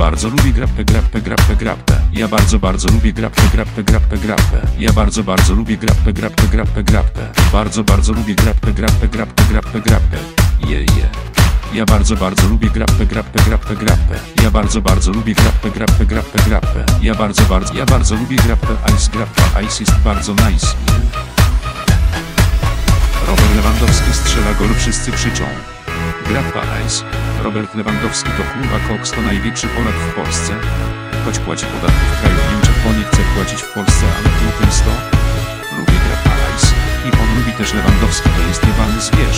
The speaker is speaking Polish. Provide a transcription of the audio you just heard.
bardzo lubię grapę, grapę, grapę, grapę. Ja bardzo, bardzo lubię grapę, grapę, grapę, grapę. Ja bardzo, bardzo lubię grapę, grapę, grapę, grapę. Bardzo, bardzo lubię grapę, grapę, grapę, grapę, grapę. Je, je. Ja bardzo, bardzo lubię grapę, grapę, grapę, grapę. Ja bardzo, bardzo lubię grapę, grapę, grapę, grapę. Ja bardzo, bardzo, ja bardzo lubię grapę, ice, grappa, ice jest bardzo nice. Robert Lewandowski strzela gol, wszyscy krzyczą. Grappa Ice. Robert Lewandowski to kurwa Cox to największy Polak w Polsce. Choć płaci podatki w kraju Niemczech, bo nie chce płacić w Polsce, ale klub jest to. Lubię Grappa Ice. I on lubi też Lewandowski, to jest niewalny zwierz.